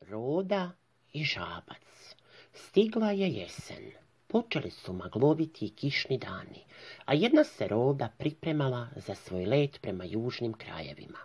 Roda i žabac. Stigla je jesen. Počeli su magloviti i kišni dani, a jedna se roda pripremala za svoj let prema južnim krajevima.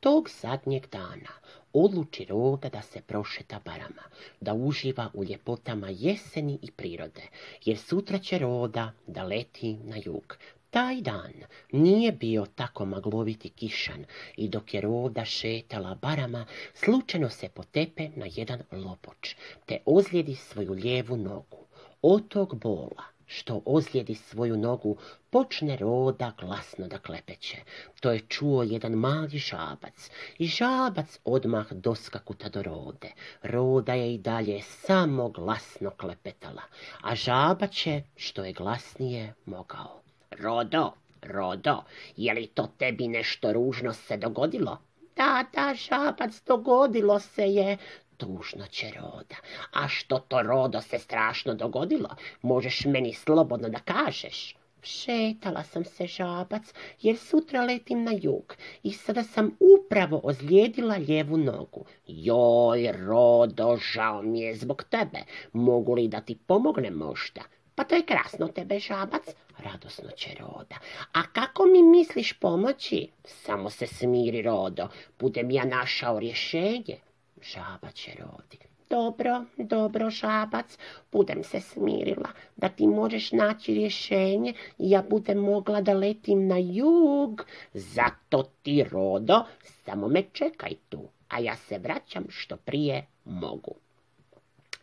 Tog zadnjeg dana odluči roda da se prošeta barama, da uživa u ljepotama jeseni i prirode, jer sutra će roda da leti na jug, taj dan nije bio tako magloviti kišan i dok je roda šetala barama, slučajno se potepe na jedan lopoč, te ozlijedi svoju lijevu nogu. Od tog bola, što ozlijedi svoju nogu, počne roda glasno da klepeće. To je čuo jedan mali žabac i žabac odmah doskakuta do rode. Roda je i dalje samo glasno klepetala, a žabac je, što je glasnije, mogao. Rodo, Rodo, je li to tebi nešto ružno se dogodilo? Da, da, žabac, dogodilo se je, tužno će Roda. A što to, Rodo, se strašno dogodilo? Možeš meni slobodno da kažeš? Šetala sam se žabac, jer sutra letim na jug i sada sam upravo ozlijedila lijevu nogu. Joj, Rodo, žao mi je zbog tebe. Mogu li da ti pomognem možda? Pa to je krasno tebe, žabac, radosno će Roda. A kako mi misliš pomoći? Samo se smiri, Rodo, budem ja našao rješenje. Žabac će Rodi. Dobro, dobro, žabac, budem se smirila, da ti možeš naći rješenje i ja budem mogla da letim na jug. Zato ti, Rodo, samo me čekaj tu, a ja se vraćam što prije mogu.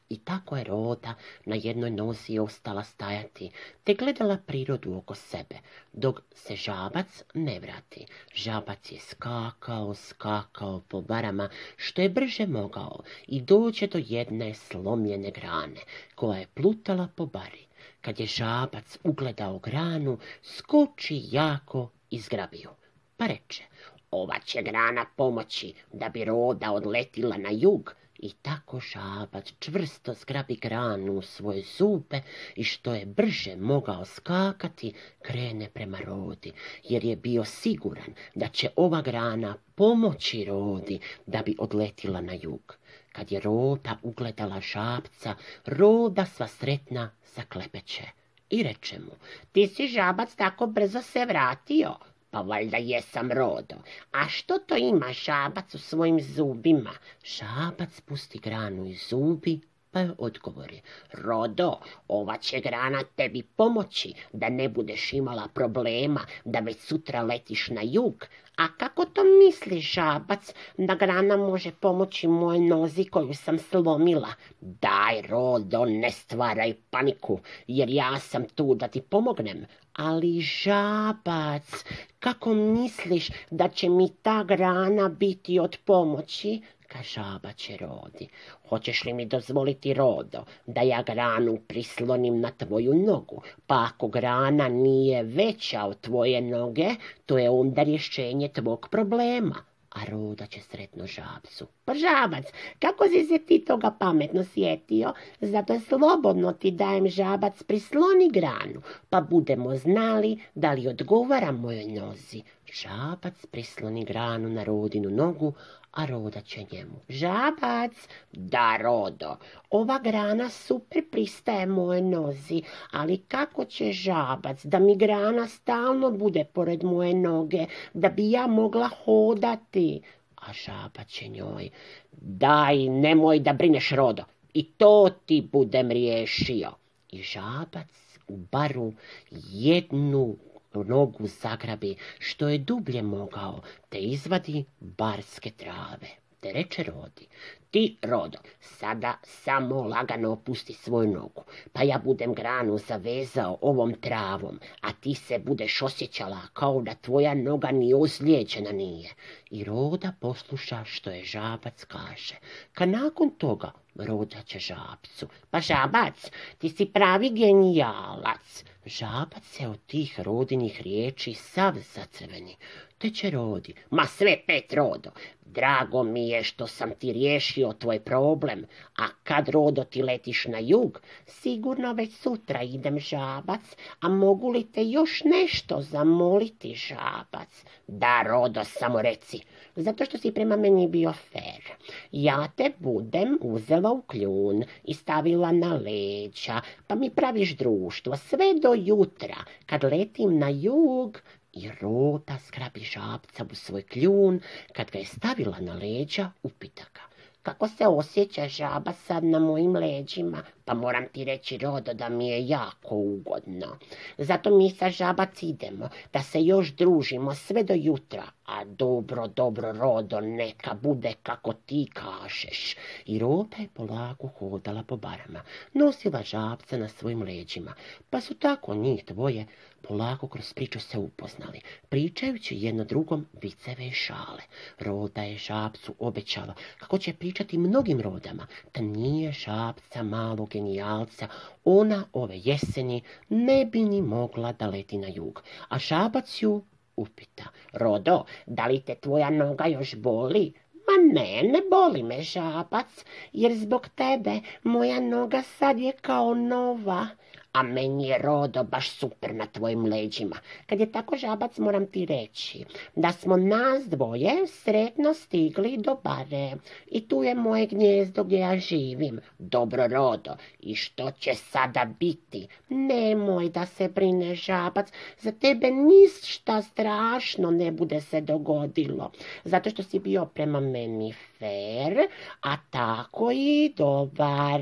I tako je Roda na jednoj nozi ostala stajati, te gledala prirodu oko sebe, dok se žabac ne vrati. Žabac je skakao, skakao po barama, što je brže mogao, i dođe do jedne slomljene grane, koja je plutala po bari. Kad je žabac ugledao granu, skoči jako i zgrabio. Pa reče, ova će grana pomoći da bi Roda odletila na jug, i tako žabac čvrsto zgrabi granu u svoje zube i što je brže mogao skakati, krene prema rodi, jer je bio siguran da će ova grana pomoći rodi da bi odletila na jug. Kad je roda ugledala žabca, roda sva sretna zaklepeće i reče mu, ti si žabac tako brzo se vratio, pa valjda jesam rodo. A što to ima žabac u svojim zubima? Žabac pusti granu iz zubi, pa je odgovori. Rodo, ova će grana tebi pomoći da ne budeš imala problema, da već sutra letiš na jug. A kako to misli žabac da grana može pomoći moje nozi koju sam slomila? Daj, Rodo, ne stvaraj paniku, jer ja sam tu da ti pomognem. Ali žabac, kako misliš da će mi ta grana biti od pomoći? Ka žaba će rodi. Hoćeš li mi dozvoliti, Rodo, da ja granu prislonim na tvoju nogu? Pa ako grana nije veća od tvoje noge, to je onda rješenje tvog problema. A Roda će sretno žabcu. Pa žabac, kako si se ti toga pametno sjetio? Zato slobodno ti dajem žabac prisloni granu, pa budemo znali da li odgovara mojoj nozi. Žabac prisloni granu na rodinu nogu, a Roda će njemu. Žabac, da Rodo, ova grana super pristaje moje nozi, ali kako će žabac da mi grana stalno bude pored moje noge, da bi ja mogla hodati? A žabac će njoj, daj, nemoj da brineš Rodo, i to ti budem riješio. I žabac u baru jednu nogu zagrabi što je dublje mogao, te izvadi barske trave. Te reče Rodi, ti, Rodo, sada samo lagano opusti svoju nogu, pa ja budem granu zavezao ovom travom, a ti se budeš osjećala kao da tvoja noga ni ozlijeđena nije. I Roda posluša što je žabac kaže. Ka nakon toga Roda će žabcu. Pa žabac, ti si pravi genijalac. Žabac se od tih rodinih riječi sav zacrveni. Će Rodi. Ma sve pet Rodo. Drago mi je što sam ti riješio tvoj problem, a kad Rodo ti letiš na jug, sigurno već sutra idem žabac, a mogu li te još nešto zamoliti žabac? Da, Rodo, samo reci, zato što si prema meni bio fer. Ja te budem uzela u kljun i stavila na leđa, pa mi praviš društvo sve do jutra, kad letim na jug, i Rota skrabi žabca u svoj kljun, kad ga je stavila na leđa, upita ga. Kako se osjeća žaba sad na mojim leđima? Pa moram ti reći, Rodo, da mi je jako ugodno. Zato mi sa žabac idemo, da se još družimo sve do jutra. A dobro, dobro, Rodo, neka bude kako ti kažeš. I Rota je polako hodala po barama, nosila žabca na svojim leđima, pa su tako njih dvoje polako kroz priču se upoznali, pričajući jedno drugom viceve i šale. Roda je žabcu obećala kako će pričati mnogim rodama, da nije žabca malog genijalca, ona ove jeseni ne bi ni mogla da leti na jug, a žabac ju upita. Rodo, da li te tvoja noga još boli? Ma ne, ne boli me žabac, jer zbog tebe moja noga sad je kao nova a meni je Rodo baš super na tvojim leđima. Kad je tako žabac moram ti reći da smo nas dvoje sretno stigli do bare i tu je moje gnjezdo gdje ja živim. Dobro Rodo, i što će sada biti? Nemoj da se brine žabac, za tebe ništa strašno ne bude se dogodilo, zato što si bio prema meni fer, a tako i dobar.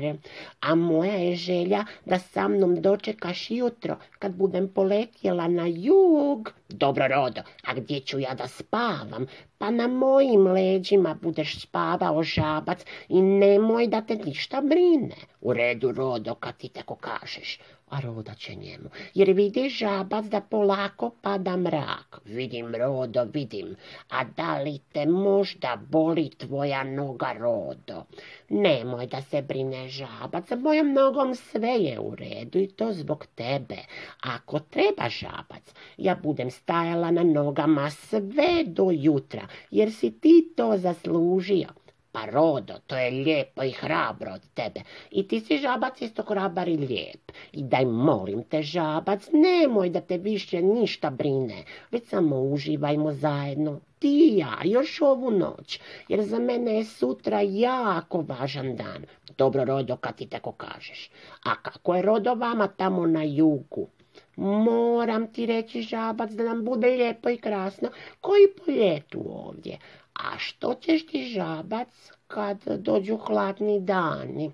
A moja je želja da sa mnom dočekaš jutro kad budem poletjela na jug. Dobro, Rodo, a gdje ću ja da spavam? Pa na mojim leđima budeš spavao žabac i nemoj da te ništa brine. U redu, Rodo, kad ti tako kažeš a Roda će njemu. Jer vidi žabac da polako pada mrak. Vidim, Rodo, vidim. A da li te možda boli tvoja noga, Rodo? Nemoj da se brine žabac, sa mojom nogom sve je u redu i to zbog tebe. Ako treba žabac, ja budem stajala na nogama sve do jutra, jer si ti to zaslužio. Pa Rodo, to je lijepo i hrabro od tebe. I ti si žabac isto hrabar i lijep. I daj molim te žabac, nemoj da te više ništa brine, već samo uživajmo zajedno. Ti i ja, još ovu noć, jer za mene je sutra jako važan dan. Dobro, Rodo, kad ti tako kažeš. A kako je Rodo vama tamo na jugu? Moram ti reći, žabac, da nam bude lijepo i krasno, koji po ljetu ovdje. A što ćeš ti žabac kad dođu hladni dani?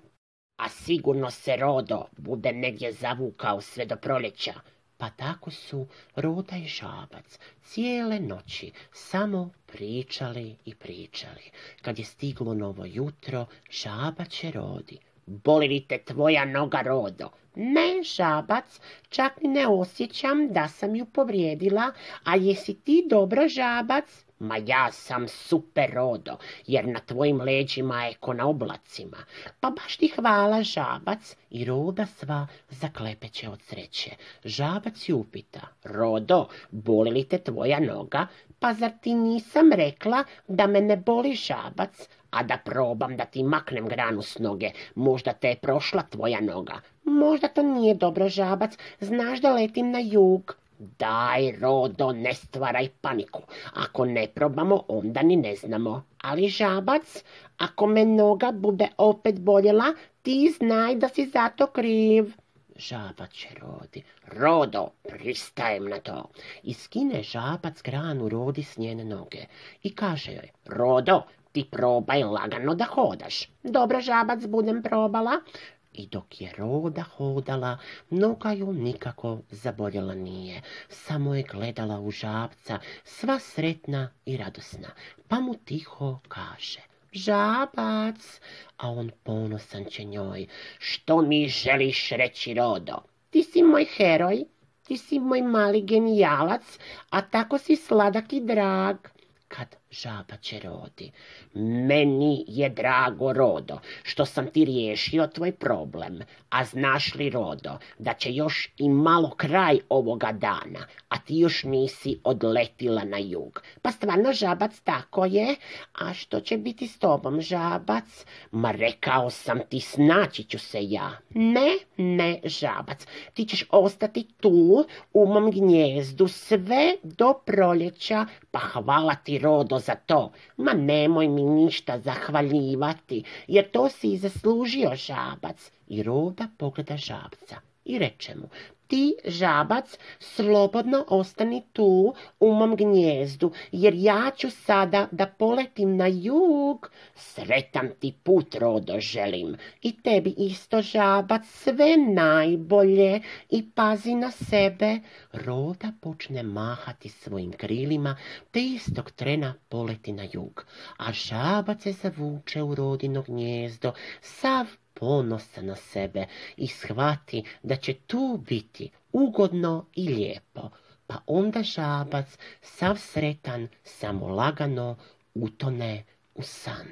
A sigurno se Rodo bude negdje zavukao sve do proljeća. Pa tako su Roda i žabac cijele noći samo pričali i pričali. Kad je stiglo novo jutro, žabac će Rodi. Boli li te tvoja noga, Rodo? Ne, žabac, čak ne osjećam da sam ju povrijedila, a jesi ti dobro, žabac? Ma ja sam super rodo, jer na tvojim leđima je ko na oblacima. Pa baš ti hvala, žabac, i roda sva zaklepeće od sreće. Žabac ju upita, rodo, boli li te tvoja noga? Pa zar ti nisam rekla da me ne boli žabac, a da probam da ti maknem granu s noge, možda te je prošla tvoja noga. Možda to nije dobro, žabac, znaš da letim na jug. Daj, Rodo, ne stvaraj paniku. Ako ne probamo, onda ni ne znamo. Ali žabac, ako me noga bude opet boljela, ti znaj da si zato kriv. Žabac će rodi. Rodo, pristajem na to. I skine žabac granu rodi s njene noge. I kaže joj, Rodo, ti probaj lagano da hodaš. Dobro, žabac, budem probala i dok je roda hodala, noga ju nikako zaboljela nije. Samo je gledala u žabca, sva sretna i radosna, pa mu tiho kaže. Žabac, a on ponosan će njoj. Što mi želiš reći, Rodo? Ti si moj heroj, ti si moj mali genijalac, a tako si sladak i drag. Kad žaba će rodi. Meni je drago, Rodo, što sam ti riješio tvoj problem. A znaš li, Rodo, da će još i malo kraj ovoga dana, a ti još nisi odletila na jug. Pa stvarno, žabac, tako je. A što će biti s tobom, žabac? Ma rekao sam ti, snaći ću se ja. Ne, ne, žabac, ti ćeš ostati tu u mom gnjezdu sve do proljeća, pa hvala ti, Rodo, za to. Ma nemoj mi ništa zahvaljivati, jer to si i zaslužio žabac. I Roda pogleda žabca i reče mu, ti, žabac, slobodno ostani tu u mom gnjezdu, jer ja ću sada da poletim na jug. Sretan ti put, Rodo, želim. I tebi isto, žabac, sve najbolje i pazi na sebe. Roda počne mahati svojim krilima, te istog trena poleti na jug. A žabac se zavuče u rodino gnjezdo, sav ponosa na sebe i shvati da će tu biti ugodno i lijepo, pa onda žabac, sav sretan, samo lagano utone u san.